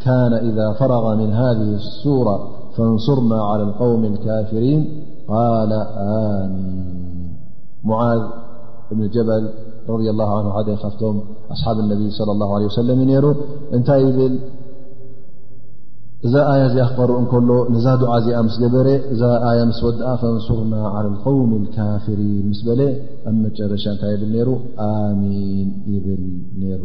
كان إذا فرغ من هذه الصورة فانصرنا على القوم الكافرين قال مين معاذ بن جبل رضي الله عنه ذ فم أصحاب النبي صلى الله عليه وسلم ر نت ل ذا آية قرء كل دع مسجبر ية مس ود فانصرنا على القوم الكافرين مس ل مر ل ر مين يبل نر